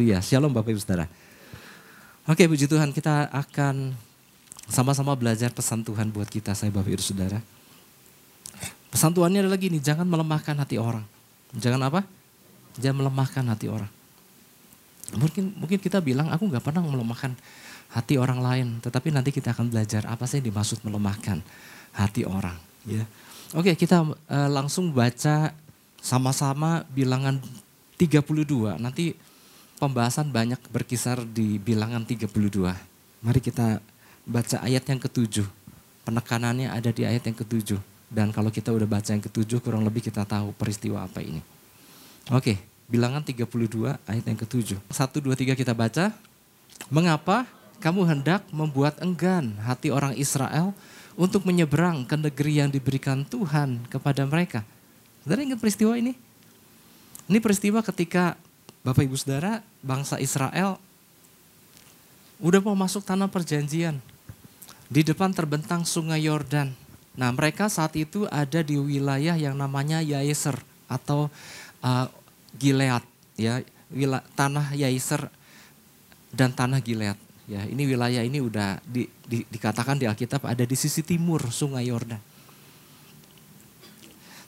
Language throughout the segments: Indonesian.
Haleluya. Shalom Bapak Ibu Saudara. Oke puji Tuhan kita akan sama-sama belajar pesan Tuhan buat kita saya Bapak Ibu Saudara. Pesan Tuhannya adalah gini, jangan melemahkan hati orang. Jangan apa? Jangan melemahkan hati orang. Mungkin mungkin kita bilang aku nggak pernah melemahkan hati orang lain, tetapi nanti kita akan belajar apa sih yang dimaksud melemahkan hati orang. Ya. Oke kita uh, langsung baca sama-sama bilangan 32. Nanti pembahasan banyak berkisar di bilangan 32. Mari kita baca ayat yang ketujuh. Penekanannya ada di ayat yang ketujuh. Dan kalau kita udah baca yang ketujuh kurang lebih kita tahu peristiwa apa ini. Oke, bilangan 32 ayat yang ketujuh. Satu, dua, tiga kita baca. Mengapa kamu hendak membuat enggan hati orang Israel untuk menyeberang ke negeri yang diberikan Tuhan kepada mereka? Saudara ingat peristiwa ini? Ini peristiwa ketika Bapak Ibu Saudara, bangsa Israel udah mau masuk tanah perjanjian. Di depan terbentang sungai Yordan. Nah mereka saat itu ada di wilayah yang namanya Yaeser atau uh, Gilead. Ya, wila, tanah Yaeser dan tanah Gilead. Ya, ini wilayah ini udah di, di, dikatakan di Alkitab ada di sisi timur sungai Yordan.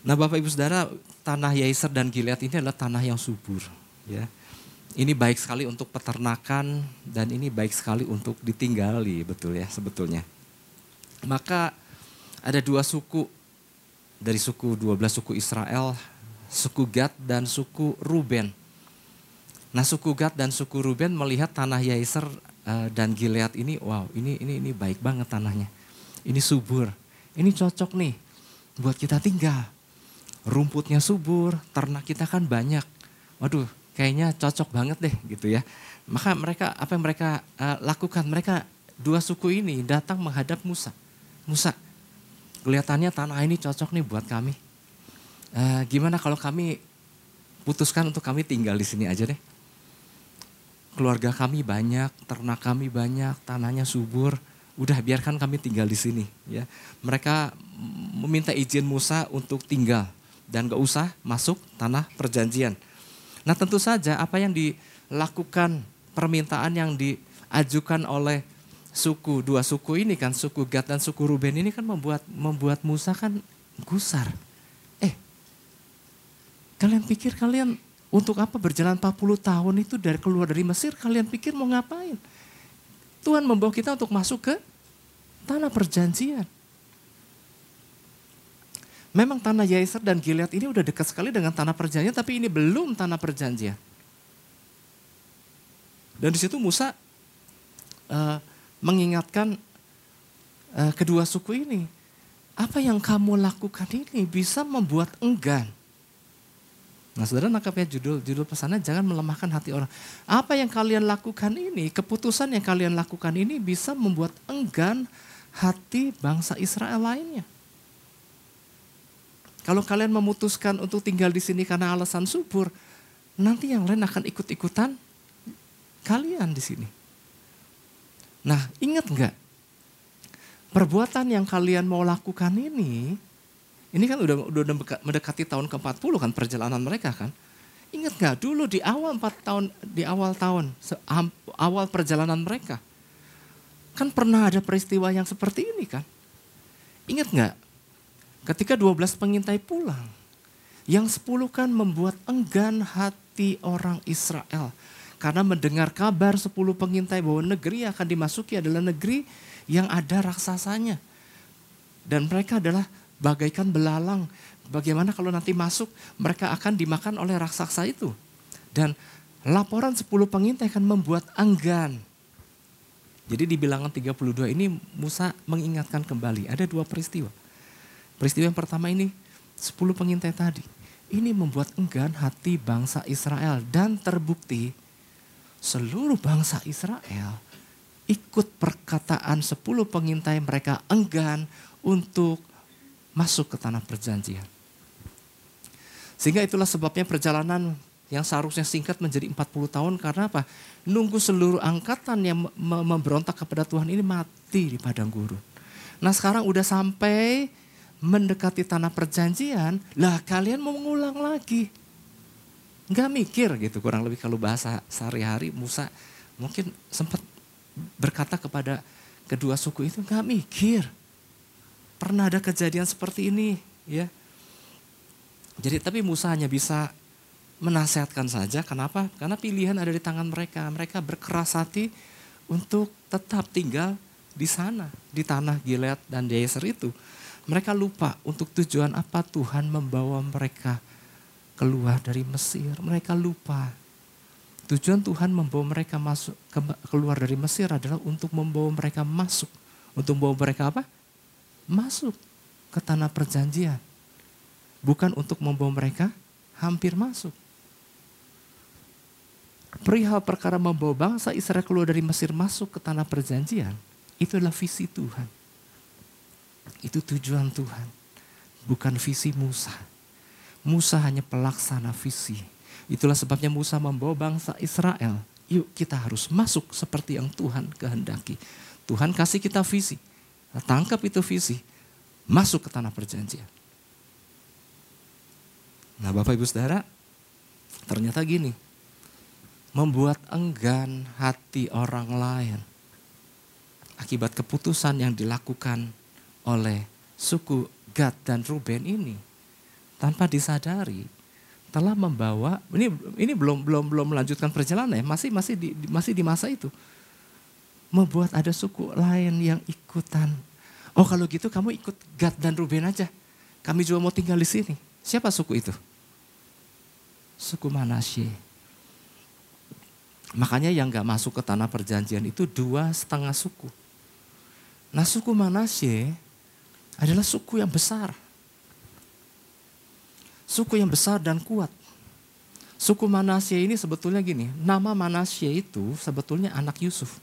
Nah Bapak Ibu Saudara, tanah Yaiser dan Gilead ini adalah tanah yang subur. Ya. Ini baik sekali untuk peternakan dan ini baik sekali untuk ditinggali betul ya sebetulnya. Maka ada dua suku dari suku 12 suku Israel, suku Gad dan suku Ruben. Nah suku Gad dan suku Ruben melihat tanah Yaiser uh, dan Gilead ini, wow ini ini ini baik banget tanahnya. Ini subur, ini cocok nih buat kita tinggal rumputnya subur, ternak kita kan banyak. Waduh, kayaknya cocok banget deh gitu ya. Maka mereka apa yang mereka uh, lakukan? Mereka dua suku ini datang menghadap Musa. Musa, kelihatannya tanah ini cocok nih buat kami. Uh, gimana kalau kami putuskan untuk kami tinggal di sini aja deh. Keluarga kami banyak, ternak kami banyak, tanahnya subur. Udah biarkan kami tinggal di sini ya. Mereka meminta izin Musa untuk tinggal dan gak usah masuk tanah perjanjian. Nah tentu saja apa yang dilakukan permintaan yang diajukan oleh suku dua suku ini kan suku Gad dan suku Ruben ini kan membuat membuat Musa kan gusar. Eh kalian pikir kalian untuk apa berjalan 40 tahun itu dari keluar dari Mesir kalian pikir mau ngapain? Tuhan membawa kita untuk masuk ke tanah perjanjian. Memang tanah Yaiser dan Gilead ini udah dekat sekali dengan tanah perjanjian, tapi ini belum tanah perjanjian. Dan di situ Musa uh, mengingatkan uh, kedua suku ini, apa yang kamu lakukan ini bisa membuat enggan. Nah saudara nangkapnya judul, judul pesannya jangan melemahkan hati orang. Apa yang kalian lakukan ini, keputusan yang kalian lakukan ini bisa membuat enggan hati bangsa Israel lainnya. Kalau kalian memutuskan untuk tinggal di sini karena alasan subur, nanti yang lain akan ikut-ikutan kalian di sini. Nah, ingat nggak? Perbuatan yang kalian mau lakukan ini, ini kan udah udah mendekati tahun ke-40 kan perjalanan mereka kan. Ingat nggak dulu di awal 4 tahun di awal tahun awal perjalanan mereka kan pernah ada peristiwa yang seperti ini kan. Ingat nggak Ketika 12 pengintai pulang, yang 10 kan membuat enggan hati orang Israel. Karena mendengar kabar 10 pengintai bahwa negeri yang akan dimasuki adalah negeri yang ada raksasanya. Dan mereka adalah bagaikan belalang. Bagaimana kalau nanti masuk mereka akan dimakan oleh raksasa itu. Dan laporan 10 pengintai akan membuat enggan. Jadi di bilangan 32 ini Musa mengingatkan kembali ada dua peristiwa. Peristiwa yang pertama ini, 10 pengintai tadi. Ini membuat enggan hati bangsa Israel. Dan terbukti seluruh bangsa Israel ikut perkataan 10 pengintai mereka enggan untuk masuk ke tanah perjanjian. Sehingga itulah sebabnya perjalanan yang seharusnya singkat menjadi 40 tahun karena apa? Nunggu seluruh angkatan yang memberontak kepada Tuhan ini mati di padang gurun. Nah sekarang udah sampai mendekati tanah perjanjian, lah kalian mau mengulang lagi. Nggak mikir gitu kurang lebih kalau bahasa sehari-hari Musa mungkin sempat berkata kepada kedua suku itu nggak mikir. Pernah ada kejadian seperti ini ya. Jadi tapi Musa hanya bisa menasehatkan saja. Kenapa? Karena pilihan ada di tangan mereka. Mereka berkeras hati untuk tetap tinggal di sana, di tanah Gilead dan Yeser itu. Mereka lupa untuk tujuan apa Tuhan membawa mereka keluar dari Mesir. Mereka lupa. Tujuan Tuhan membawa mereka masuk keluar dari Mesir adalah untuk membawa mereka masuk. Untuk membawa mereka apa? Masuk ke tanah perjanjian. Bukan untuk membawa mereka hampir masuk. Perihal perkara membawa bangsa Israel keluar dari Mesir masuk ke tanah perjanjian, itu adalah visi Tuhan. Itu tujuan Tuhan, bukan visi Musa. Musa hanya pelaksana visi. Itulah sebabnya Musa membawa bangsa Israel. Yuk kita harus masuk seperti yang Tuhan kehendaki. Tuhan kasih kita visi. Tangkap itu visi. Masuk ke tanah perjanjian. Nah Bapak Ibu Saudara, ternyata gini. Membuat enggan hati orang lain. Akibat keputusan yang dilakukan oleh suku Gad dan Ruben ini. Tanpa disadari telah membawa ini ini belum belum belum melanjutkan perjalanan ya masih masih di masih di masa itu. Membuat ada suku lain yang ikutan. Oh kalau gitu kamu ikut Gad dan Ruben aja. Kami juga mau tinggal di sini. Siapa suku itu? Suku Manasye. Makanya yang nggak masuk ke tanah perjanjian itu dua setengah suku. Nah suku Manasye adalah suku yang besar Suku yang besar dan kuat. Suku Manasye ini sebetulnya gini, nama Manasye itu sebetulnya anak Yusuf.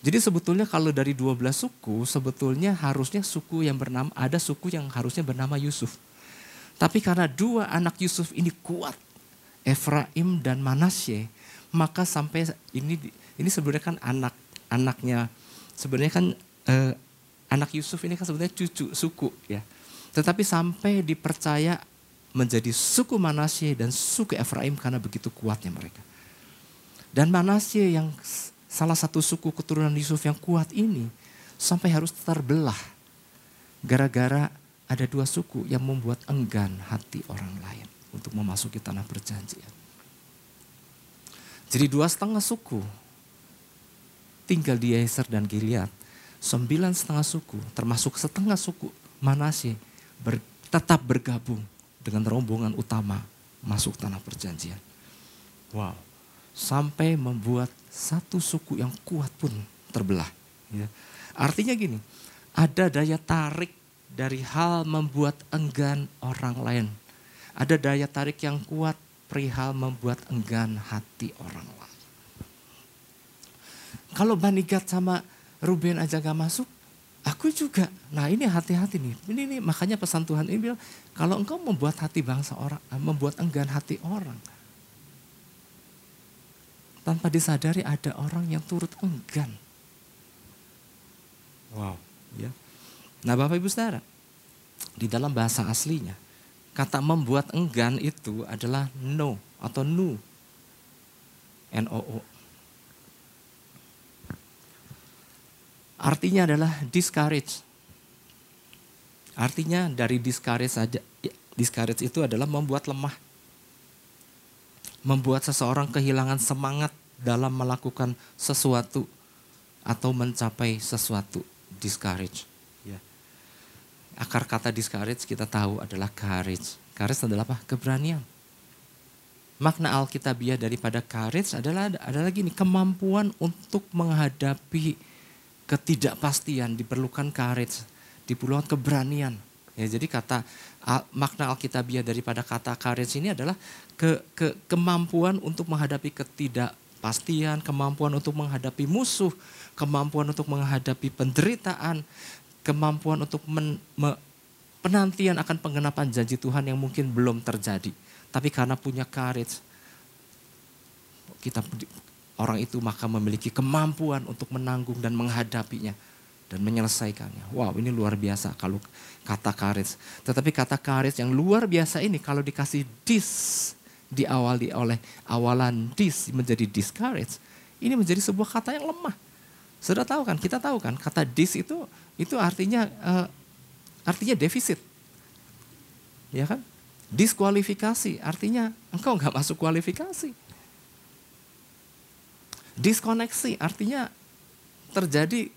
Jadi sebetulnya kalau dari 12 suku, sebetulnya harusnya suku yang bernama, ada suku yang harusnya bernama Yusuf. Tapi karena dua anak Yusuf ini kuat, Efraim dan Manasye, maka sampai ini ini sebenarnya kan anak anaknya sebenarnya kan eh, anak Yusuf ini kan sebenarnya cucu suku ya. Tetapi sampai dipercaya menjadi suku Manasye dan suku Efraim karena begitu kuatnya mereka. Dan Manasye yang salah satu suku keturunan Yusuf yang kuat ini sampai harus terbelah gara-gara ada dua suku yang membuat enggan hati orang lain untuk memasuki tanah perjanjian. Jadi dua setengah suku tinggal di Yeser dan Gilead. Sembilan setengah suku termasuk setengah suku Manasye ber, tetap bergabung dengan rombongan utama masuk tanah perjanjian. Wow, sampai membuat satu suku yang kuat pun terbelah. Ya. Artinya gini, ada daya tarik dari hal membuat enggan orang lain. Ada daya tarik yang kuat perihal membuat enggan hati orang lain. Kalau Banigat sama Ruben aja gak masuk, Aku juga. Nah ini hati-hati nih. Ini nih makanya pesan Tuhan ini bilang, kalau engkau membuat hati bangsa orang, eh, membuat enggan hati orang. Tanpa disadari ada orang yang turut enggan. Wow. Ya. Nah Bapak Ibu Saudara, di dalam bahasa aslinya, kata membuat enggan itu adalah no atau nu. N-O-O. Artinya adalah discourage. Artinya dari discourage saja, discourage itu adalah membuat lemah. Membuat seseorang kehilangan semangat dalam melakukan sesuatu atau mencapai sesuatu. Discourage. Ya. Akar kata discourage kita tahu adalah courage. Courage adalah apa? Keberanian. Makna Alkitabiah daripada courage adalah adalah gini, kemampuan untuk menghadapi ketidakpastian, diperlukan courage, diperlukan keberanian. Ya, jadi kata makna Alkitabiah daripada kata courage ini adalah ke, ke, kemampuan untuk menghadapi ketidakpastian, kemampuan untuk menghadapi musuh, kemampuan untuk menghadapi penderitaan, kemampuan untuk men, me, penantian akan penggenapan janji Tuhan yang mungkin belum terjadi. Tapi karena punya courage, kita orang itu maka memiliki kemampuan untuk menanggung dan menghadapinya dan menyelesaikannya. Wow, ini luar biasa kalau kata karis. Tetapi kata karis yang luar biasa ini kalau dikasih dis diawali oleh awalan dis menjadi discourage, ini menjadi sebuah kata yang lemah. Sudah tahu kan? Kita tahu kan? Kata dis itu itu artinya uh, artinya defisit. Ya kan? Diskualifikasi artinya engkau nggak masuk kualifikasi. Diskoneksi artinya terjadi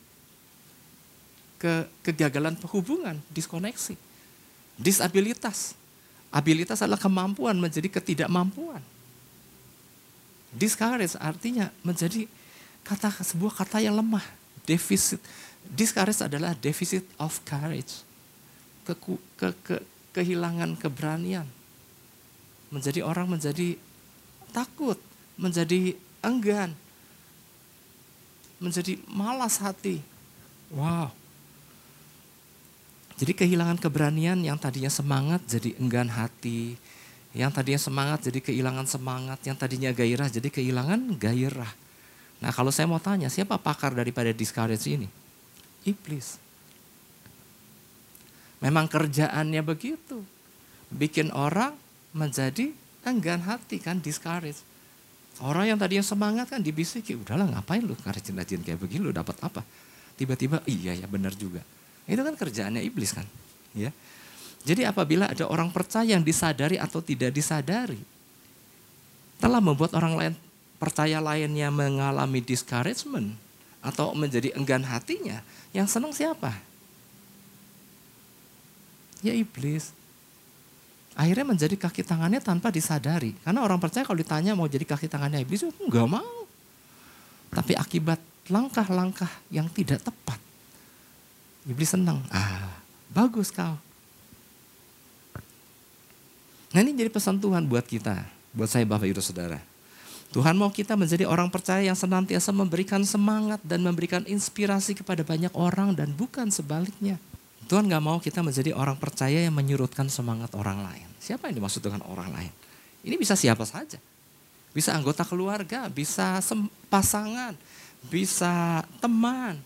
ke kegagalan hubungan, diskoneksi. Disabilitas Abilitas adalah kemampuan menjadi ketidakmampuan. Discourage artinya menjadi kata sebuah kata yang lemah. Defisit. Discourage adalah deficit of courage. Ke, ke, ke, kehilangan keberanian. Menjadi orang menjadi takut, menjadi enggan, menjadi malas hati. Wow. Jadi kehilangan keberanian yang tadinya semangat jadi enggan hati. Yang tadinya semangat jadi kehilangan semangat. Yang tadinya gairah jadi kehilangan gairah. Nah kalau saya mau tanya siapa pakar daripada discourage ini? Iblis. Memang kerjaannya begitu. Bikin orang menjadi enggan hati kan discourage. Orang yang tadinya semangat kan dibisiki, udahlah ngapain lu rajin-rajin kayak begini lu dapat apa? Tiba-tiba iya ya benar juga itu kan kerjaannya iblis kan. Ya. Jadi apabila ada orang percaya yang disadari atau tidak disadari, telah membuat orang lain percaya lainnya mengalami discouragement atau menjadi enggan hatinya, yang senang siapa? Ya iblis. Akhirnya menjadi kaki tangannya tanpa disadari. Karena orang percaya kalau ditanya mau jadi kaki tangannya iblis, enggak mau. Tapi akibat langkah-langkah yang tidak tepat, Iblis senang. Ah, bagus kau. Nah ini jadi pesan Tuhan buat kita, buat saya Bapak Ibu Saudara. Tuhan mau kita menjadi orang percaya yang senantiasa memberikan semangat dan memberikan inspirasi kepada banyak orang dan bukan sebaliknya. Tuhan gak mau kita menjadi orang percaya yang menyurutkan semangat orang lain. Siapa yang dimaksud dengan orang lain? Ini bisa siapa saja. Bisa anggota keluarga, bisa pasangan, bisa teman,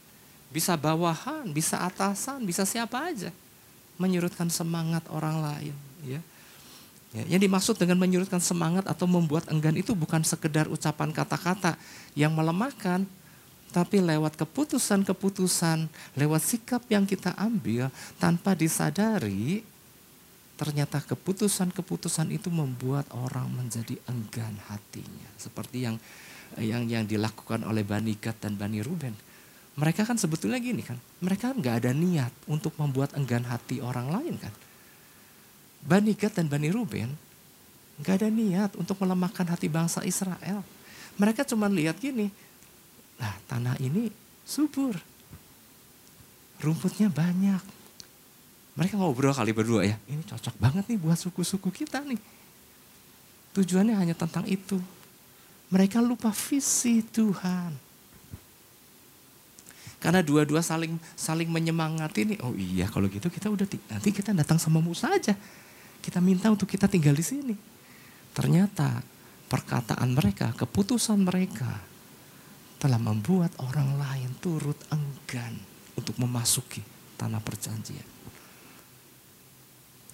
bisa bawahan, bisa atasan, bisa siapa aja. Menyurutkan semangat orang lain. Ya. Ya, yang dimaksud dengan menyurutkan semangat atau membuat enggan itu bukan sekedar ucapan kata-kata yang melemahkan, tapi lewat keputusan-keputusan, lewat sikap yang kita ambil tanpa disadari, ternyata keputusan-keputusan itu membuat orang menjadi enggan hatinya. Seperti yang yang yang dilakukan oleh Bani Gad dan Bani Ruben mereka kan sebetulnya gini kan, mereka nggak ada niat untuk membuat enggan hati orang lain kan. Bani Gad dan Bani Ruben nggak ada niat untuk melemahkan hati bangsa Israel. Mereka cuma lihat gini, nah tanah ini subur, rumputnya banyak. Mereka ngobrol kali berdua ya, ini cocok banget nih buat suku-suku kita nih. Tujuannya hanya tentang itu. Mereka lupa visi Tuhan. Karena dua-dua saling saling menyemangati nih. Oh iya kalau gitu kita udah nanti kita datang sama Musa aja. Kita minta untuk kita tinggal di sini. Ternyata perkataan mereka, keputusan mereka telah membuat orang lain turut enggan untuk memasuki tanah perjanjian.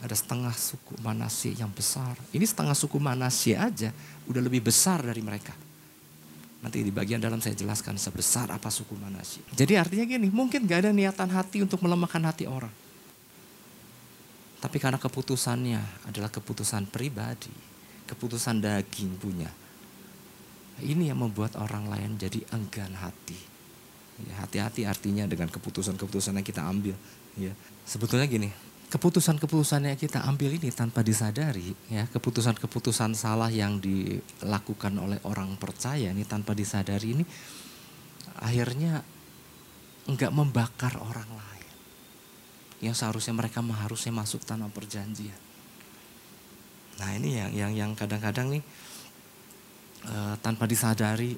Ada setengah suku Manasye yang besar. Ini setengah suku Manasye aja udah lebih besar dari mereka. Nanti di bagian dalam saya jelaskan sebesar apa suku Manasye. Jadi artinya gini, mungkin gak ada niatan hati untuk melemahkan hati orang. Tapi karena keputusannya adalah keputusan pribadi, keputusan daging punya. Ini yang membuat orang lain jadi enggan hati. Ya, hati-hati artinya dengan keputusan-keputusan yang kita ambil. Ya. Sebetulnya gini, keputusan-keputusan yang kita ambil ini tanpa disadari ya keputusan-keputusan salah yang dilakukan oleh orang percaya ini tanpa disadari ini akhirnya enggak membakar orang lain yang seharusnya mereka harusnya masuk tanah perjanjian nah ini yang yang yang kadang-kadang nih e, tanpa disadari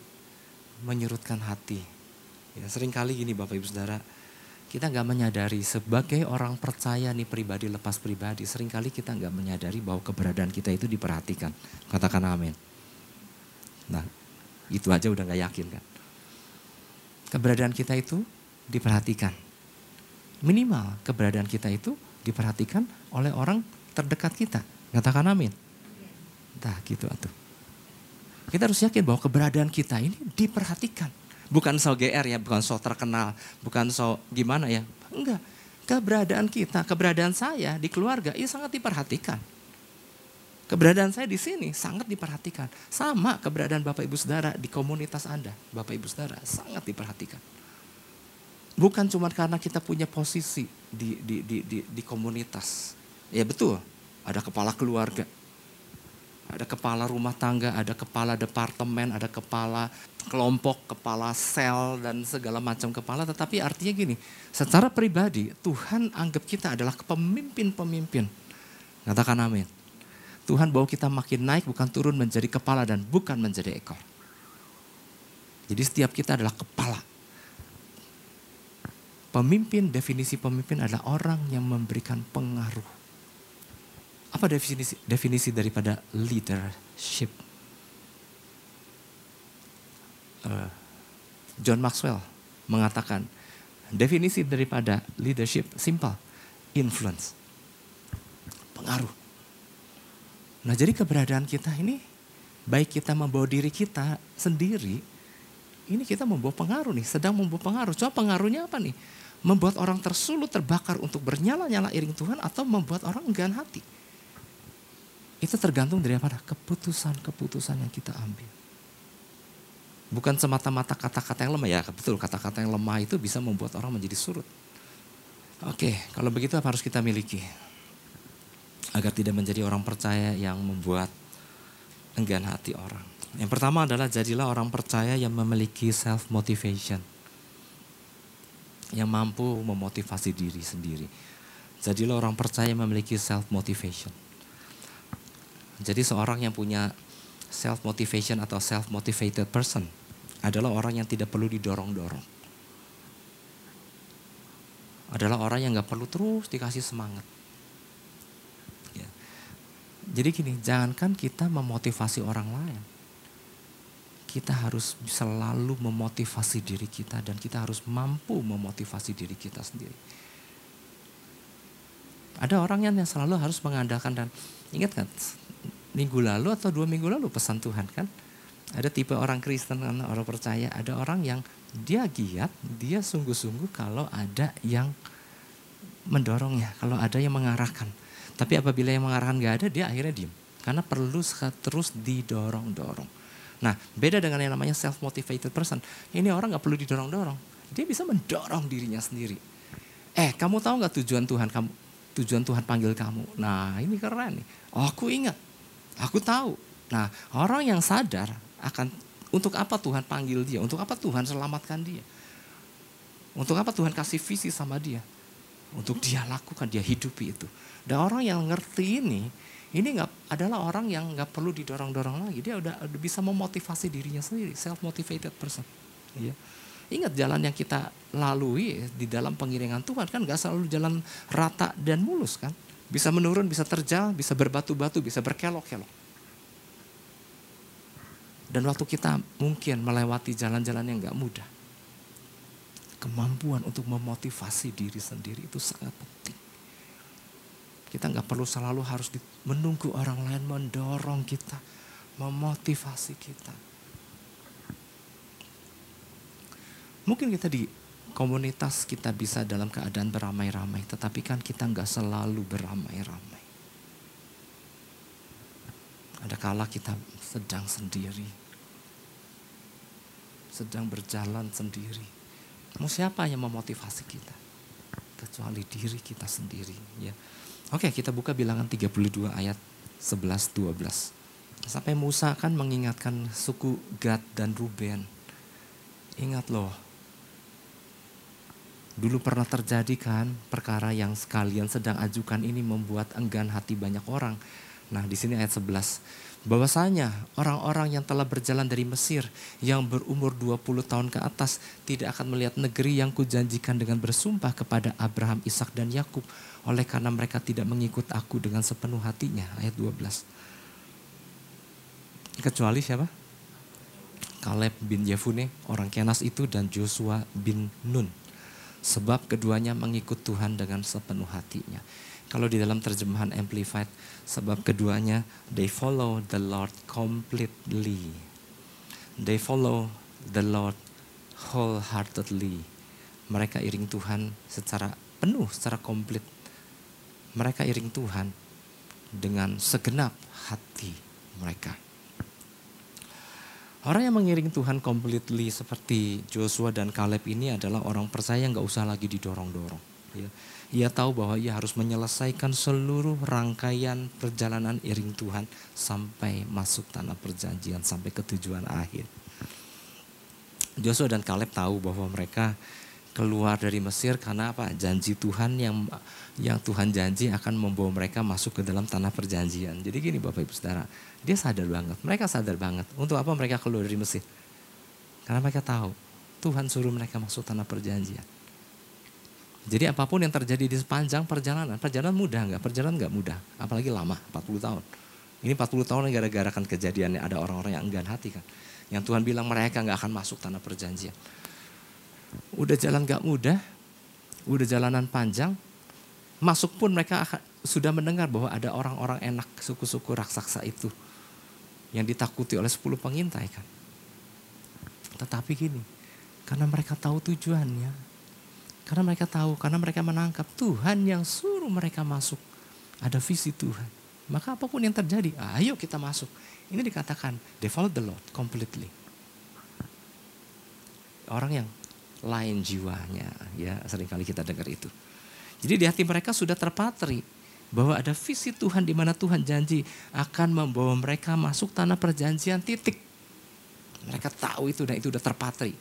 menyurutkan hati. Ya sering kali gini bapak ibu saudara kita nggak menyadari sebagai orang percaya nih pribadi lepas pribadi sering kali kita nggak menyadari bahwa keberadaan kita itu diperhatikan. Katakan amin. Nah itu aja udah nggak yakin kan? Keberadaan kita itu diperhatikan. Minimal keberadaan kita itu diperhatikan oleh orang terdekat kita. Katakan amin. Nah gitu atuh. Kita harus yakin bahwa keberadaan kita ini diperhatikan. Bukan so GR ya, bukan so terkenal, bukan so gimana ya. Enggak, keberadaan kita, keberadaan saya di keluarga itu sangat diperhatikan. Keberadaan saya di sini sangat diperhatikan. Sama keberadaan Bapak Ibu Saudara di komunitas Anda, Bapak Ibu Saudara sangat diperhatikan. Bukan cuma karena kita punya posisi di, di, di, di, di komunitas. Ya betul, ada kepala keluarga, ada kepala rumah tangga, ada kepala departemen, ada kepala kelompok, kepala sel, dan segala macam kepala. Tetapi artinya gini, secara pribadi Tuhan anggap kita adalah pemimpin-pemimpin. Katakan amin. Tuhan bawa kita makin naik bukan turun menjadi kepala dan bukan menjadi ekor. Jadi setiap kita adalah kepala. Pemimpin, definisi pemimpin adalah orang yang memberikan pengaruh. Apa definisi definisi daripada leadership? Uh, John Maxwell mengatakan definisi daripada leadership simple, influence, pengaruh. Nah jadi keberadaan kita ini, baik kita membawa diri kita sendiri, ini kita membawa pengaruh nih, sedang membawa pengaruh. Coba pengaruhnya apa nih? Membuat orang tersulut, terbakar untuk bernyala-nyala iring Tuhan atau membuat orang enggan hati. Itu tergantung dari apa? Keputusan-keputusan yang kita ambil. Bukan semata-mata kata-kata yang lemah ya, betul kata-kata yang lemah itu bisa membuat orang menjadi surut. Oke, kalau begitu apa harus kita miliki? agar tidak menjadi orang percaya yang membuat enggan hati orang. Yang pertama adalah jadilah orang percaya yang memiliki self motivation. Yang mampu memotivasi diri sendiri. Jadilah orang percaya yang memiliki self motivation. Jadi seorang yang punya self motivation atau self motivated person adalah orang yang tidak perlu didorong-dorong. Adalah orang yang nggak perlu terus dikasih semangat jadi gini, jangankan kita memotivasi orang lain. Kita harus selalu memotivasi diri kita dan kita harus mampu memotivasi diri kita sendiri. Ada orang yang selalu harus mengandalkan dan ingat kan minggu lalu atau dua minggu lalu pesan Tuhan kan ada tipe orang Kristen orang percaya ada orang yang dia giat dia sungguh-sungguh kalau ada yang mendorongnya kalau ada yang mengarahkan tapi apabila yang mengarahkan gak ada, dia akhirnya diem. Karena perlu terus didorong-dorong. Nah, beda dengan yang namanya self-motivated person. Ini orang gak perlu didorong-dorong. Dia bisa mendorong dirinya sendiri. Eh, kamu tahu gak tujuan Tuhan kamu? Tujuan Tuhan panggil kamu. Nah, ini keren nih. Oh, aku ingat. Aku tahu. Nah, orang yang sadar akan untuk apa Tuhan panggil dia? Untuk apa Tuhan selamatkan dia? Untuk apa Tuhan kasih visi sama dia? Untuk dia lakukan, dia hidupi itu. Dan orang yang ngerti ini, ini nggak adalah orang yang nggak perlu didorong-dorong lagi. Dia udah, bisa memotivasi dirinya sendiri, self motivated person. Ya. Ingat jalan yang kita lalui di dalam pengiringan Tuhan kan nggak selalu jalan rata dan mulus kan. Bisa menurun, bisa terjal, bisa berbatu-batu, bisa berkelok-kelok. Dan waktu kita mungkin melewati jalan-jalan yang nggak mudah. Kemampuan untuk memotivasi diri sendiri itu sangat penting. Kita nggak perlu selalu harus menunggu orang lain mendorong kita, memotivasi kita. Mungkin kita di komunitas kita bisa dalam keadaan beramai-ramai, tetapi kan kita nggak selalu beramai-ramai. Ada kala kita sedang sendiri, sedang berjalan sendiri. Mau siapa yang memotivasi kita? Kecuali diri kita sendiri, ya. Oke, kita buka bilangan 32 ayat 11 12. Sampai Musa kan mengingatkan suku Gad dan Ruben. Ingat loh. Dulu pernah terjadi kan perkara yang sekalian sedang ajukan ini membuat enggan hati banyak orang. Nah, di sini ayat 11 bahwasanya orang-orang yang telah berjalan dari Mesir yang berumur 20 tahun ke atas tidak akan melihat negeri yang kujanjikan dengan bersumpah kepada Abraham, Ishak dan Yakub. Oleh karena mereka tidak mengikut aku dengan sepenuh hatinya. Ayat 12 kecuali siapa? Kaleb bin Yefune orang Kenas itu dan Joshua bin Nun sebab keduanya mengikut Tuhan dengan sepenuh hatinya Kalau di dalam terjemahan Amplified, sebab keduanya, they follow the Lord completely. They follow the Lord wholeheartedly. Mereka iring Tuhan secara penuh, secara komplit. Mereka iring Tuhan dengan segenap hati mereka. Orang yang mengiring Tuhan completely seperti Joshua dan Caleb ini adalah orang percaya yang gak usah lagi didorong-dorong. Ya. Ia tahu bahwa ia harus menyelesaikan seluruh rangkaian perjalanan iring Tuhan sampai masuk tanah perjanjian, sampai ke tujuan akhir. Joshua dan Caleb tahu bahwa mereka keluar dari Mesir karena apa? Janji Tuhan yang yang Tuhan janji akan membawa mereka masuk ke dalam tanah perjanjian. Jadi gini Bapak Ibu Saudara, dia sadar banget, mereka sadar banget. Untuk apa mereka keluar dari Mesir? Karena mereka tahu Tuhan suruh mereka masuk tanah perjanjian. Jadi apa pun yang terjadi di sepanjang perjalanan, perjalanan mudah nggak? Perjalanan nggak mudah, apalagi lama, 40 tahun. Ini 40 tahun gara-gara kan kejadiannya ada orang-orang yang enggan hati kan. Yang Tuhan bilang mereka nggak akan masuk tanah perjanjian. Udah jalan nggak mudah, udah jalanan panjang, masuk pun mereka sudah mendengar bahwa ada orang-orang enak suku-suku raksasa itu yang ditakuti oleh 10 pengintai kan. Tetapi gini, karena mereka tahu tujuannya, karena mereka tahu, karena mereka menangkap Tuhan yang suruh mereka masuk. Ada visi Tuhan. Maka apa pun yang terjadi, ayo kita masuk. Ini dikatakan, they follow the Lord completely. Orang yang lain jiwanya, ya sering kali kita dengar itu. Jadi di hati mereka sudah terpatri bahwa ada visi Tuhan di mana Tuhan janji akan membawa mereka masuk tanah perjanjian titik. Mereka tahu itu dan itu udah terpatri.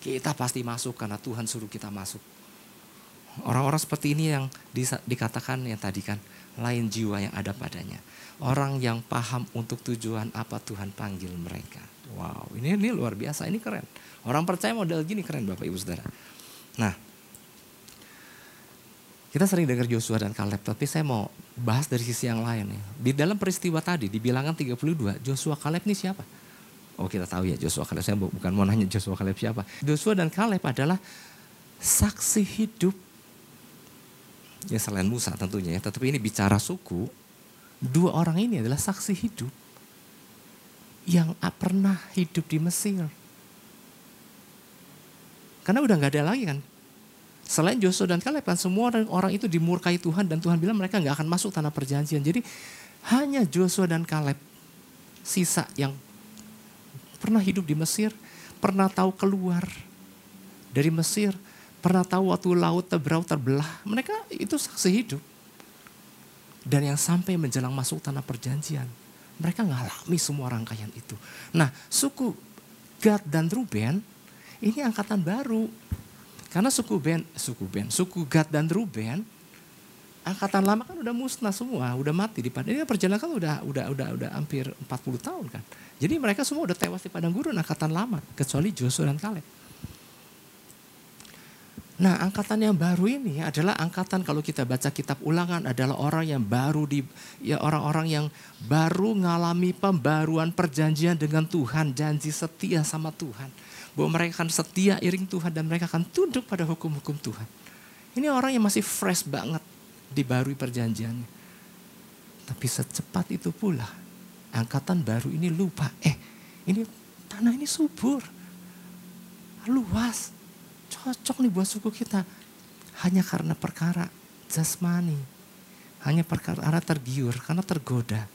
Kita pasti masuk karena Tuhan suruh kita masuk. Orang-orang seperti ini yang dikatakan yang tadi kan lain jiwa yang ada padanya. Orang yang paham untuk tujuan apa Tuhan panggil mereka. Wow, ini ini luar biasa, ini keren. Orang percaya model gini keren Bapak Ibu Saudara. Nah, kita sering dengar Joshua dan Caleb, tapi saya mau bahas dari sisi yang lain. Ya. Di dalam peristiwa tadi, di bilangan 32, Joshua Caleb ini siapa? Oh kita tahu ya Joshua Caleb, saya bukan mau nanya Joshua Caleb siapa. Joshua dan Caleb adalah saksi hidup. Ya selain Musa tentunya ya, tetapi ini bicara suku. Dua orang ini adalah saksi hidup yang pernah hidup di Mesir. Karena udah nggak ada lagi kan Selain Joshua dan Caleb kan semua orang, orang itu dimurkai Tuhan dan Tuhan bilang mereka nggak akan masuk tanah perjanjian. Jadi hanya Joshua dan Caleb sisa yang pernah hidup di Mesir, pernah tahu keluar dari Mesir, pernah tahu waktu laut terberau terbelah. Mereka itu saksi hidup. Dan yang sampai menjelang masuk tanah perjanjian, mereka ngalami semua rangkaian itu. Nah, suku Gad dan Ruben ini angkatan baru karena suku Ben, suku Ben, suku Gad dan Ruben, angkatan lama kan udah musnah semua, udah mati di padang. Ini perjalanan kan udah udah udah udah hampir 40 tahun kan. Jadi mereka semua udah tewas di padang gurun angkatan lama, kecuali Joshua dan Kaleb. Nah angkatan yang baru ini adalah angkatan kalau kita baca kitab ulangan adalah orang yang baru di ya orang-orang yang baru ngalami pembaruan perjanjian dengan Tuhan, janji setia sama Tuhan bahwa mereka akan setia iring Tuhan dan mereka akan tunduk pada hukum-hukum Tuhan. Ini orang yang masih fresh banget dibarui perjanjiannya. Tapi secepat itu pula angkatan baru ini lupa. Eh ini tanah ini subur. Luas. Cocok nih buat suku kita. Hanya karena perkara jasmani. Hanya perkara tergiur, karena tergoda.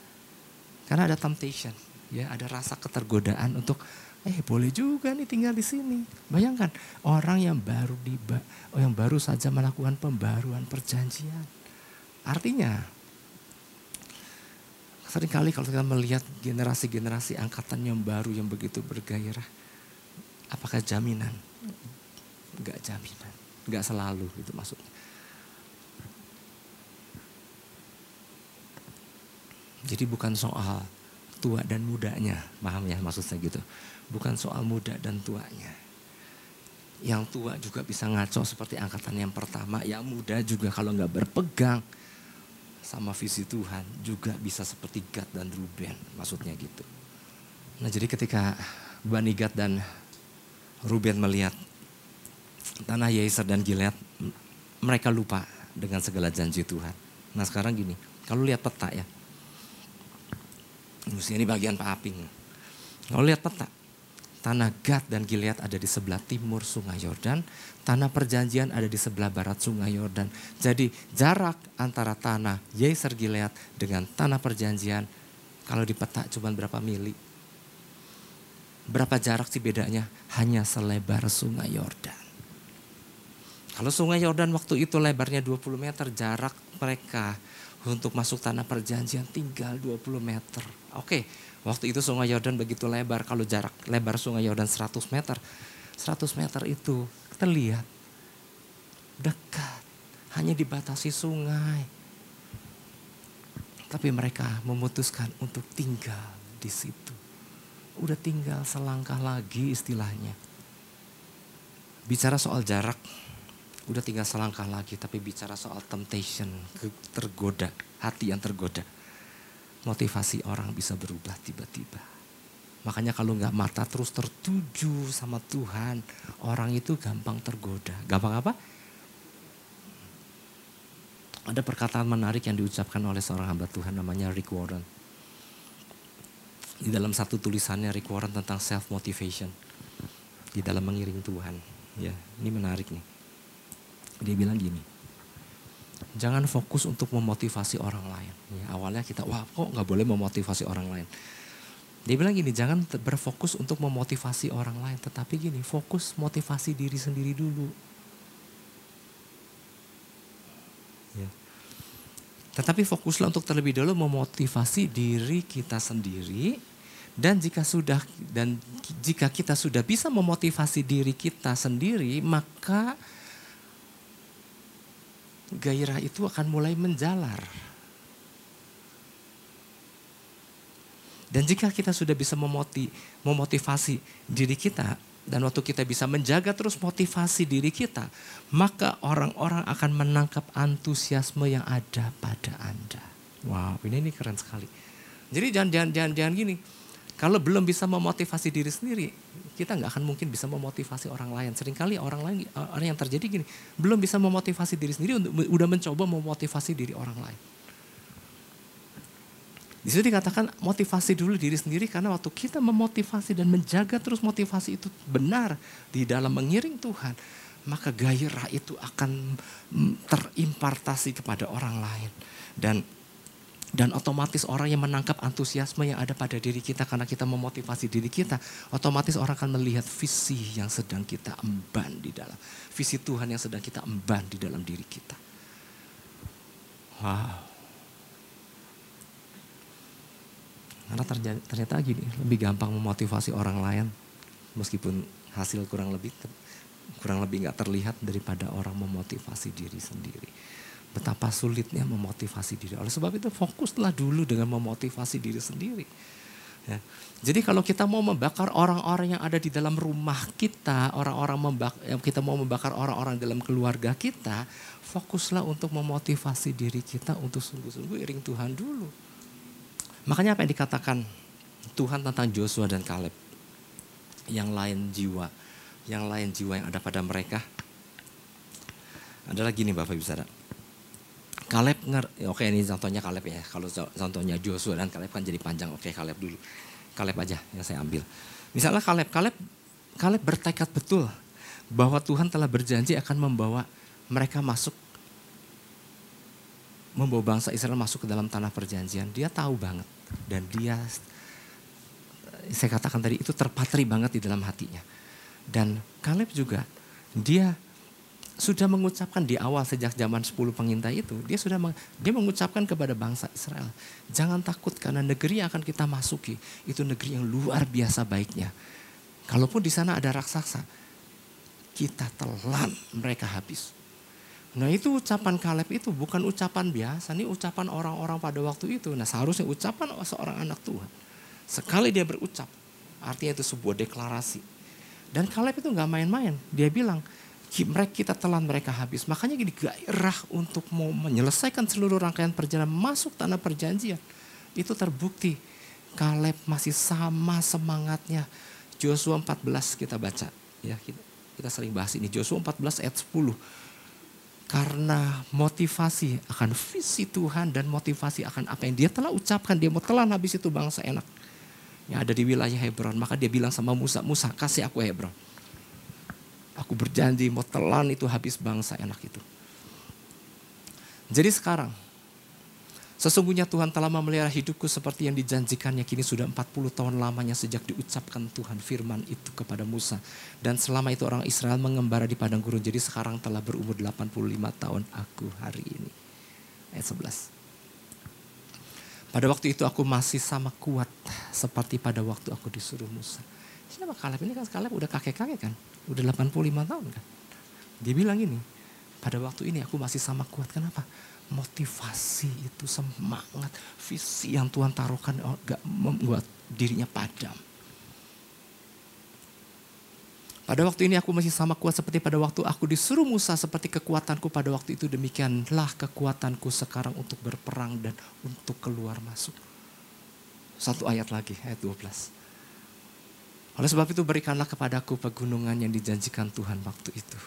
Karena ada temptation. ya Ada rasa ketergodaan untuk eh boleh juga nih tinggal di sini. Bayangkan orang yang baru di yang baru saja melakukan pembaruan perjanjian. Artinya sering kali kalau kita melihat generasi-generasi angkatan yang baru yang begitu bergairah, apakah jaminan? Enggak jaminan, enggak selalu itu maksudnya. Jadi bukan soal tua dan mudanya, paham ya maksud saya gitu. Bukan soal muda dan tuanya. Yang tua juga bisa ngaco seperti angkatan yang pertama, yang muda juga kalau nggak berpegang sama visi Tuhan juga bisa seperti Gad dan Ruben, maksudnya gitu. Nah jadi ketika Bani Gad dan Ruben melihat tanah Yeser dan Gilead, mereka lupa dengan segala janji Tuhan. Nah sekarang gini, kalau lihat peta ya. Ini bagian Pak Aping. Kalau lihat peta, Tanah Gad dan Gilead ada di sebelah timur sungai Yordan, tanah perjanjian ada di sebelah barat sungai Yordan. Jadi jarak antara tanah Yeser Gilead dengan tanah perjanjian kalau di peta cuma berapa mili? Berapa jarak sih bedanya? Hanya selebar sungai Yordan. Kalau sungai Yordan waktu itu lebarnya 20 meter, jarak mereka untuk masuk tanah perjanjian tinggal 20 meter. Oke, Waktu itu sungai Yordan begitu lebar, kalau jarak lebar sungai Yordan 100 meter, 100 meter itu terlihat dekat, hanya dibatasi sungai. Tapi mereka memutuskan untuk tinggal di situ. Udah tinggal selangkah lagi istilahnya. Bicara soal jarak, udah tinggal selangkah lagi. Tapi bicara soal temptation, tergoda, hati yang tergoda motivasi orang bisa berubah tiba-tiba. Makanya kalau nggak mata terus tertuju sama Tuhan, orang itu gampang tergoda. Gampang apa? Ada perkataan menarik yang diucapkan oleh seorang hamba Tuhan namanya Rick Warren. Di dalam satu tulisannya Rick Warren tentang self motivation di dalam mengiring Tuhan. Ya, ini menarik nih. Dia bilang gini, jangan fokus untuk memotivasi orang lain. Ya, awalnya kita, wah kok nggak boleh memotivasi orang lain. Dia bilang gini, jangan berfokus untuk memotivasi orang lain, tetapi gini, fokus motivasi diri sendiri dulu. Ya. Tetapi fokuslah untuk terlebih dahulu memotivasi diri kita sendiri, dan jika sudah dan jika kita sudah bisa memotivasi diri kita sendiri, maka gairah itu akan mulai menjalar. Dan jika kita sudah bisa memoti, memotivasi diri kita, dan waktu kita bisa menjaga terus motivasi diri kita, maka orang-orang akan menangkap antusiasme yang ada pada Anda. Wow, ini ini keren sekali. Jadi jangan jangan jangan, jangan gini. Kalau belum bisa memotivasi diri sendiri, kita nggak akan mungkin bisa memotivasi orang lain. Seringkali orang lain, orang yang terjadi gini, belum bisa memotivasi diri sendiri, untuk udah mencoba memotivasi diri orang lain. Di situ dikatakan motivasi dulu diri sendiri karena waktu kita memotivasi dan menjaga terus motivasi itu benar di dalam mengiring Tuhan, maka gairah itu akan terimpartasi kepada orang lain. Dan dan otomatis orang yang menangkap antusiasme yang ada pada diri kita karena kita memotivasi diri kita, otomatis orang akan melihat visi yang sedang kita emban di dalam. Visi Tuhan yang sedang kita emban di dalam diri kita. Wow. Karena ternyata gini, lebih gampang memotivasi orang lain meskipun hasil kurang lebih kurang lebih nggak terlihat daripada orang memotivasi diri sendiri betapa sulitnya memotivasi diri. Oleh sebab itu fokuslah dulu dengan memotivasi diri sendiri. Ya. Jadi kalau kita mau membakar orang-orang yang ada di dalam rumah kita, orang-orang kita mau membakar orang-orang dalam keluarga kita, fokuslah untuk memotivasi diri kita untuk sungguh-sungguh iring Tuhan dulu. Makanya apa yang dikatakan Tuhan tentang Joshua dan Kaleb? Yang lain jiwa, yang lain jiwa yang ada pada mereka adalah gini Bapak Ibu Saudara Kaleb ngerti, oke ini contohnya Kaleb ya. Kalau contohnya Joshua dan Kaleb kan jadi panjang. Oke Kaleb dulu. Kaleb aja yang saya ambil. Misalnya Kaleb, Kaleb, Kaleb bertekad betul bahwa Tuhan telah berjanji akan membawa mereka masuk membawa bangsa Israel masuk ke dalam tanah perjanjian. Dia tahu banget dan dia saya katakan tadi itu terpatri banget di dalam hatinya. Dan Kaleb juga dia sudah mengucapkan di awal sejak zaman 10 pengintai itu, dia sudah meng, dia mengucapkan kepada bangsa Israel, jangan takut karena negeri yang akan kita masuki itu negeri yang luar biasa baiknya. Kalaupun di sana ada raksasa, kita telan mereka habis. Nah itu ucapan Kaleb itu bukan ucapan biasa, ini ucapan orang-orang pada waktu itu. Nah seharusnya ucapan seorang anak Tuhan. Sekali dia berucap, artinya itu sebuah deklarasi. Dan Kaleb itu nggak main-main. Dia bilang, mereka kita telan mereka habis. Makanya gini gairah untuk mau menyelesaikan seluruh rangkaian perjalanan masuk tanah perjanjian. Itu terbukti. Kaleb masih sama semangatnya. Joshua 14 kita baca. Ya, kita, kita sering bahas ini. Joshua 14 ayat 10. Karena motivasi akan visi Tuhan dan motivasi akan apa yang dia telah ucapkan. Dia mau telan habis itu bangsa enak. Yang ada di wilayah Hebron. Maka dia bilang sama Musa, Musa kasih aku Hebron. Aku berjanji mau telan itu habis bangsa enak itu. Jadi sekarang Sesungguhnya Tuhan telah memelihara hidupku seperti yang dijanjikannya kini sudah 40 tahun lamanya sejak diucapkan Tuhan firman itu kepada Musa. Dan selama itu orang Israel mengembara di padang gurun. Jadi sekarang telah berumur 85 tahun aku hari ini. Ayat 11. Pada waktu itu aku masih sama kuat seperti pada waktu aku disuruh Musa. Siapa Kaleb? Ini kan Kaleb udah kakek-kakek kan? Udah 85 tahun kan? Dia bilang ini, pada waktu ini aku masih sama kuat. Kenapa? motivasi itu semangat visi yang Tuhan taruhkan oh, gak membuat dirinya padam. Pada waktu ini aku masih sama kuat seperti pada waktu aku disuruh Musa seperti kekuatanku pada waktu itu demikianlah kekuatanku sekarang untuk berperang dan untuk keluar masuk. Satu ayat lagi, ayat 12. Oleh sebab itu berikanlah kepadaku pegunungan yang dijanjikan Tuhan waktu itu.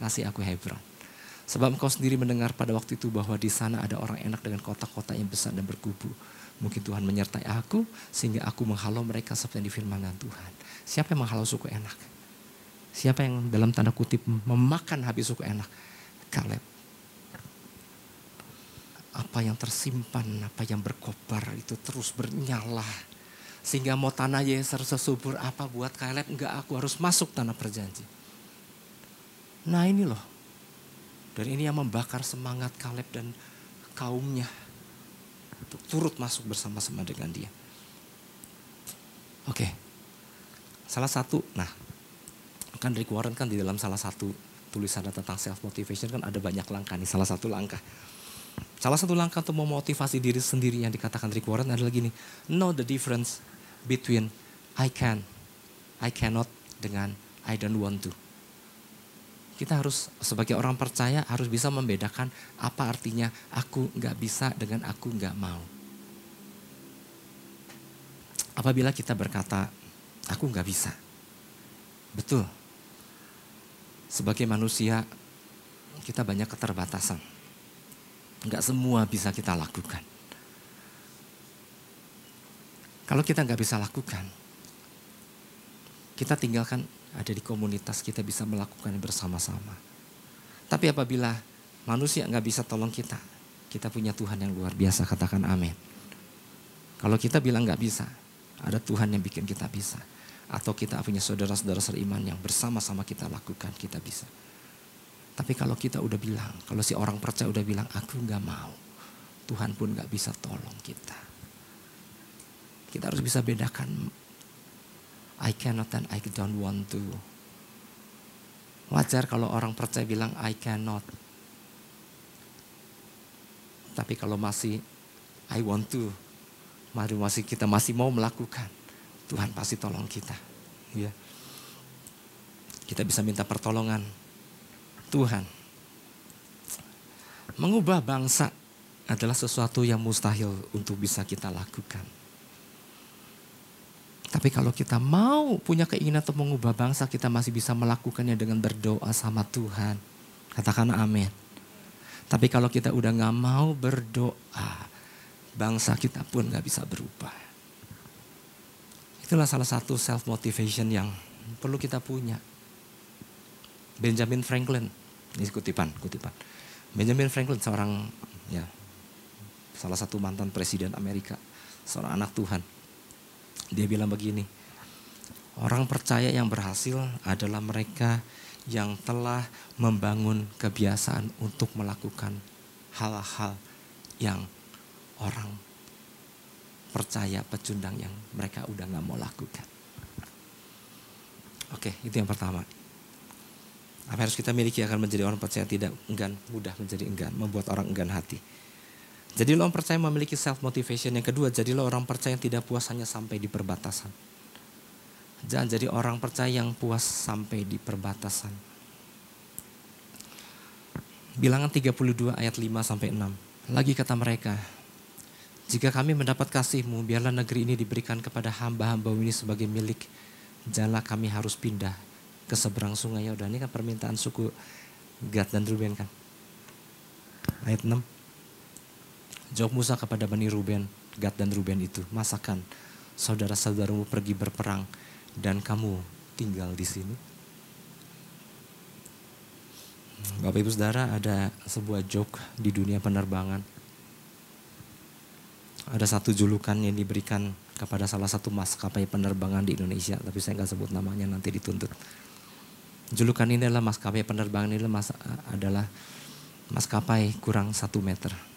Kasih aku Hebron. Sebab engkau sendiri mendengar pada waktu itu bahwa di sana ada orang enak dengan kota-kota yang besar dan berkubu. Mungkin Tuhan menyertai aku sehingga aku menghalau mereka seperti yang difirmankan Tuhan. Siapa yang menghalau suku enak? Siapa yang dalam tanda kutip memakan habis suku enak? Kaleb. Apa yang tersimpan, apa yang berkobar itu terus bernyala. Sehingga mau tanah Yeser sesubur apa buat Kaleb, enggak aku harus masuk tanah perjanji. Nah ini loh, dan ini yang membakar semangat Kaleb dan kaumnya untuk turut masuk bersama-sama dengan dia. Oke, salah satu, nah kan dari Warren kan di dalam salah satu tulisan tentang self motivation kan ada banyak langkah nih, salah satu langkah. Salah satu langkah untuk memotivasi diri sendiri yang dikatakan Rick Warren adalah gini, know the difference between I can, I cannot dengan I don't want to. Kita harus sebagai orang percaya harus bisa membedakan apa artinya aku nggak bisa dengan aku nggak mau. Apabila kita berkata aku nggak bisa, betul. Sebagai manusia kita banyak keterbatasan. Nggak semua bisa kita lakukan. Kalau kita nggak bisa lakukan, kita tinggalkan ada di komunitas kita bisa melakukan bersama-sama. Tapi apabila manusia nggak bisa tolong kita, kita punya Tuhan yang luar biasa, katakan amin. Kalau kita bilang nggak bisa, ada Tuhan yang bikin kita bisa. Atau kita punya saudara-saudara seriman yang bersama-sama kita lakukan, kita bisa. Tapi kalau kita udah bilang, kalau si orang percaya udah bilang, aku nggak mau. Tuhan pun nggak bisa tolong kita. Kita harus bisa bedakan I cannot and I don't want to. Wajar kalau orang percaya bilang I cannot. Tapi kalau masih I want to, mari masih kita masih mau melakukan, Tuhan pasti tolong kita. Ya. Kita bisa minta pertolongan Tuhan. Mengubah bangsa adalah sesuatu yang mustahil untuk bisa kita lakukan. Tapi kalau kita mau punya keinginan untuk mengubah bangsa, kita masih bisa melakukannya dengan berdoa sama Tuhan. Katakan amin. Tapi kalau kita udah gak mau berdoa, bangsa kita pun gak bisa berubah. Itulah salah satu self motivation yang perlu kita punya. Benjamin Franklin, ini kutipan, kutipan. Benjamin Franklin seorang ya salah satu mantan presiden Amerika, seorang anak Tuhan dia bilang begini, orang percaya yang berhasil adalah mereka yang telah membangun kebiasaan untuk melakukan hal-hal yang orang percaya pecundang yang mereka udah nggak mau lakukan. Oke, itu yang pertama. Apa harus kita miliki akan menjadi orang percaya tidak enggan, mudah menjadi enggan, membuat orang enggan hati. Jadi lo orang percaya memiliki self motivation. Yang kedua, jadilah orang percaya yang tidak puas hanya sampai di perbatasan. Jangan jadi orang percaya yang puas sampai di perbatasan. Bilangan 32 ayat 5 sampai 6. Lagi kata mereka, jika kami mendapat kasihmu, biarlah negeri ini diberikan kepada hamba-hamba ini sebagai milik. Janganlah kami harus pindah ke seberang sungai Yordan. Ini kan permintaan suku Gad dan Ruben kan. ayat 6. Jawab Musa kepada Bani Ruben, Gad dan Ruben itu, masakan saudara-saudaramu pergi berperang dan kamu tinggal di sini. Bapak Ibu Saudara ada sebuah joke di dunia penerbangan. Ada satu julukan yang diberikan kepada salah satu maskapai penerbangan di Indonesia, tapi saya nggak sebut namanya nanti dituntut. Julukan ini adalah maskapai penerbangan ini adalah, mas, adalah maskapai kurang satu meter.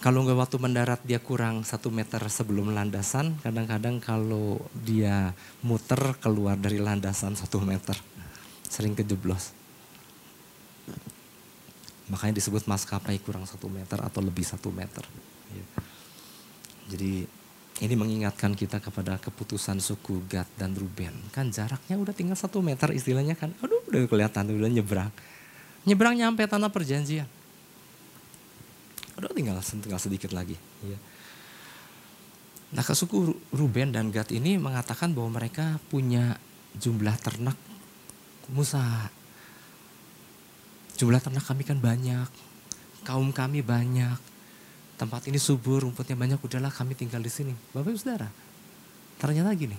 Kalau nggak waktu mendarat dia kurang satu meter sebelum landasan, kadang-kadang kalau dia muter keluar dari landasan satu meter sering kejeblos. Makanya disebut maskapai kurang satu meter atau lebih satu meter. Ya. Jadi ini mengingatkan kita kepada keputusan suku Gad dan Ruben. Kan jaraknya udah tinggal satu meter istilahnya kan. Aduh udah kelihatan udah nyebrang. Nyebrang nyampe tanah perjanjian. Aduh tinggal, tinggal sedikit lagi. Ya. Nah suku Ruben dan Gad ini mengatakan bahwa mereka punya jumlah ternak Musa, jumlah ternak kami kan banyak, kaum kami banyak, tempat ini subur, rumputnya banyak, udahlah kami tinggal di sini. Bapak Ibu Saudara, ternyata gini,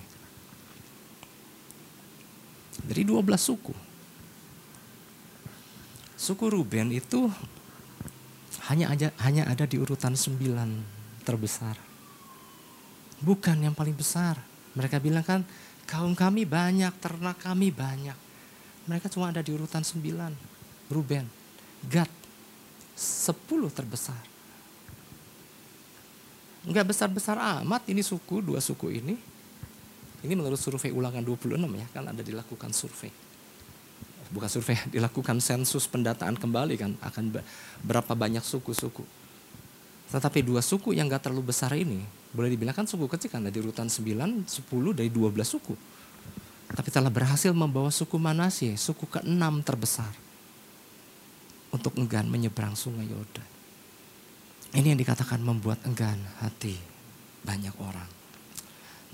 dari 12 suku, suku Ruben itu hanya aja hanya ada di urutan 9 terbesar. Bukan yang paling besar. Mereka bilang kan kaum kami banyak, ternak kami banyak. Mereka cuma ada di urutan 9. Ruben, Gad, 10 terbesar. Enggak besar-besar amat ini suku, dua suku ini. Ini menurut survei ulangan 26 ya, kan ada dilakukan survei. Bukan survei, dilakukan sensus pendataan kembali kan, akan berapa banyak suku-suku. Tetapi dua suku yang gak terlalu besar ini, boleh dibilang kan suku kecil kan, ada di urutan 9, 10 dari 12 suku tapi telah berhasil membawa suku Manasye, suku keenam terbesar, untuk enggan menyeberang sungai Yordan. Ini yang dikatakan membuat enggan hati banyak orang.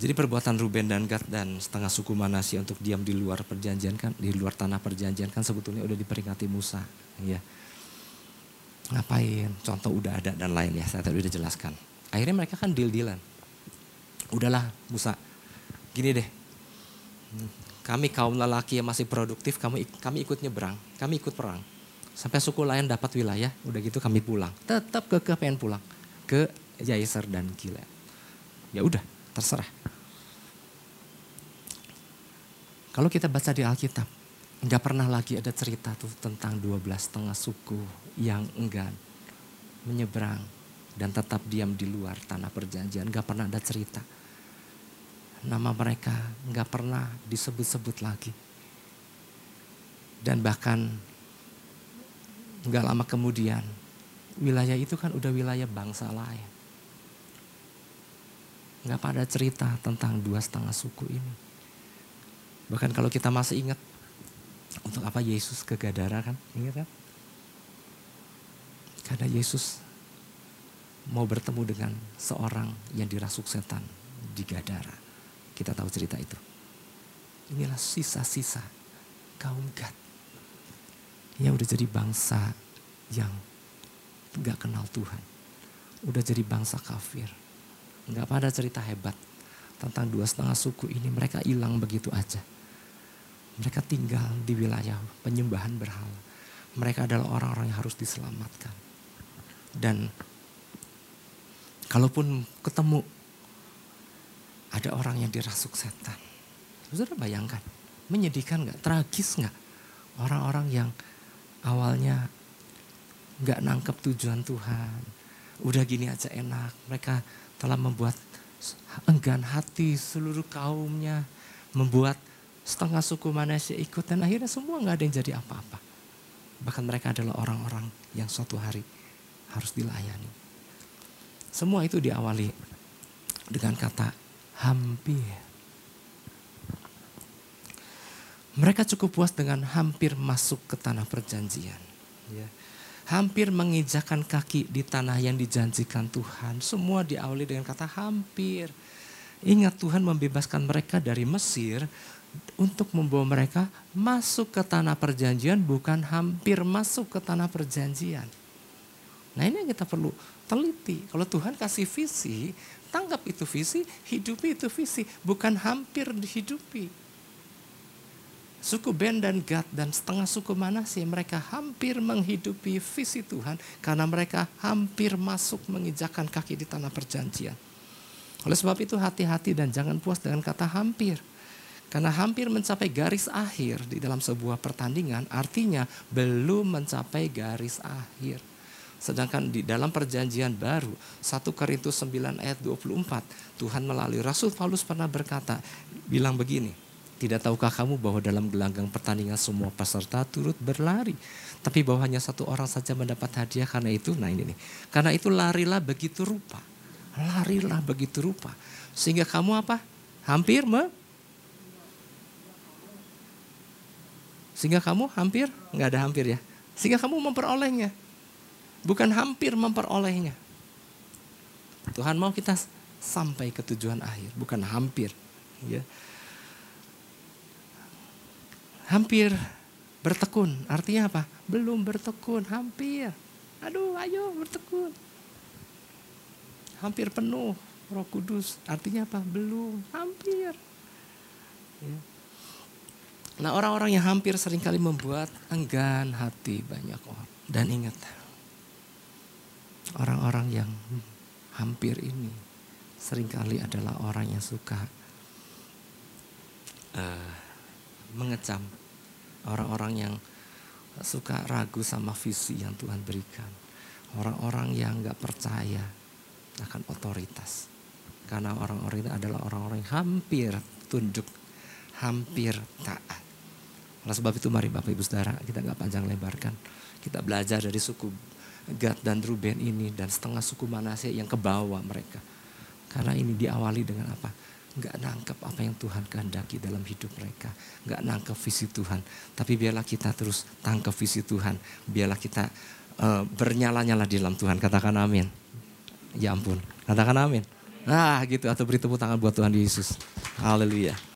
Jadi perbuatan Ruben dan Gad dan setengah suku Manasye untuk diam di luar perjanjian kan, di luar tanah perjanjian kan sebetulnya udah diperingati Musa, ya. Ngapain? Contoh udah ada dan lain ya, saya tadi udah jelaskan. Akhirnya mereka kan deal-dealan. Udahlah Musa, gini deh, kami kaum lelaki yang masih produktif, kami kami ikut nyebrang, kami ikut perang. Sampai suku lain dapat wilayah, udah gitu kami pulang. Tetap ke ke pengen pulang ke Jaiser dan Gilead. Ya udah, terserah. Kalau kita baca di Alkitab, nggak pernah lagi ada cerita tuh tentang 12 setengah suku yang enggan menyeberang dan tetap diam di luar tanah perjanjian. Nggak pernah ada cerita nama mereka nggak pernah disebut-sebut lagi. Dan bahkan nggak lama kemudian wilayah itu kan udah wilayah bangsa lain. Nggak pada cerita tentang dua setengah suku ini. Bahkan kalau kita masih ingat untuk apa Yesus ke Gadara kan, ingat kan? Karena Yesus mau bertemu dengan seorang yang dirasuk setan di Gadara. Kita tahu cerita itu. Inilah sisa-sisa kaum Gad. Yang udah jadi bangsa yang gak kenal Tuhan. Udah jadi bangsa kafir. Gak pada cerita hebat tentang dua setengah suku ini. Mereka hilang begitu aja. Mereka tinggal di wilayah penyembahan berhala. Mereka adalah orang-orang yang harus diselamatkan. Dan kalaupun ketemu ada orang yang dirasuk setan. Saudara bayangkan, menyedihkan nggak? Tragis nggak? Orang-orang yang awalnya nggak nangkep tujuan Tuhan, udah gini aja enak. Mereka telah membuat enggan hati seluruh kaumnya, membuat setengah suku manusia ikut dan akhirnya semua nggak ada yang jadi apa-apa. Bahkan mereka adalah orang-orang yang suatu hari harus dilayani. Semua itu diawali dengan kata hampir. Mereka cukup puas dengan hampir masuk ke tanah perjanjian. Ya. Hampir menginjakan kaki di tanah yang dijanjikan Tuhan. Semua diawali dengan kata hampir. Ingat Tuhan membebaskan mereka dari Mesir untuk membawa mereka masuk ke tanah perjanjian bukan hampir masuk ke tanah perjanjian. Nah ini yang kita perlu teliti. Kalau Tuhan kasih visi, tanggap itu visi, hidupi itu visi, bukan hampir dihidupi. Suku Ben dan Gad dan setengah suku Manasye mereka hampir menghidupi visi Tuhan karena mereka hampir masuk menginjakan kaki di tanah perjanjian. Oleh sebab itu hati-hati dan jangan puas dengan kata hampir. Karena hampir mencapai garis akhir di dalam sebuah pertandingan artinya belum mencapai garis akhir. Sedangkan di dalam perjanjian baru 1 Korintus 9 ayat 24 Tuhan melalui Rasul Paulus pernah berkata bilang begini tidak tahukah kamu bahwa dalam gelanggang pertandingan semua peserta turut berlari. Tapi bahwa hanya satu orang saja mendapat hadiah karena itu. Nah ini nih. Karena itu larilah begitu rupa. Larilah begitu rupa. Sehingga kamu apa? Hampir me Sehingga kamu hampir, nggak ada hampir ya. Sehingga kamu memperolehnya. Bukan hampir memperolehnya. Tuhan mau kita sampai ke tujuan akhir, bukan hampir. Ya hampir bertekun. Artinya apa? Belum bertekun, hampir. Aduh, ayo bertekun. Hampir penuh Roh Kudus. Artinya apa? Belum, hampir. Ya. Nah orang-orang yang hampir sering kali membuat enggan hati banyak orang. Dan ingat, orang-orang yang hampir ini sering kali adalah orang yang suka uh, mengecam orang-orang yang suka ragu sama visi yang Tuhan berikan. Orang-orang yang nggak percaya akan otoritas. Karena orang-orang itu adalah orang-orang yang hampir tunduk, hampir taat. Oleh sebab itu mari Bapak Ibu Saudara, kita nggak panjang lebarkan. Kita belajar dari suku Gad dan Ruben ini dan setengah suku Manase yang ke bawah mereka. Karena ini diawali dengan apa? nggak nangkep apa yang Tuhan kehendaki dalam hidup mereka, nggak nangkep visi Tuhan. Tapi biarlah kita terus tangkap visi Tuhan, biarlah kita uh, bernyala-nyala di dalam Tuhan. Katakan amin. Ya ampun, katakan amin. Nah gitu atau beri tepuk tangan buat Tuhan Yesus. Haleluya.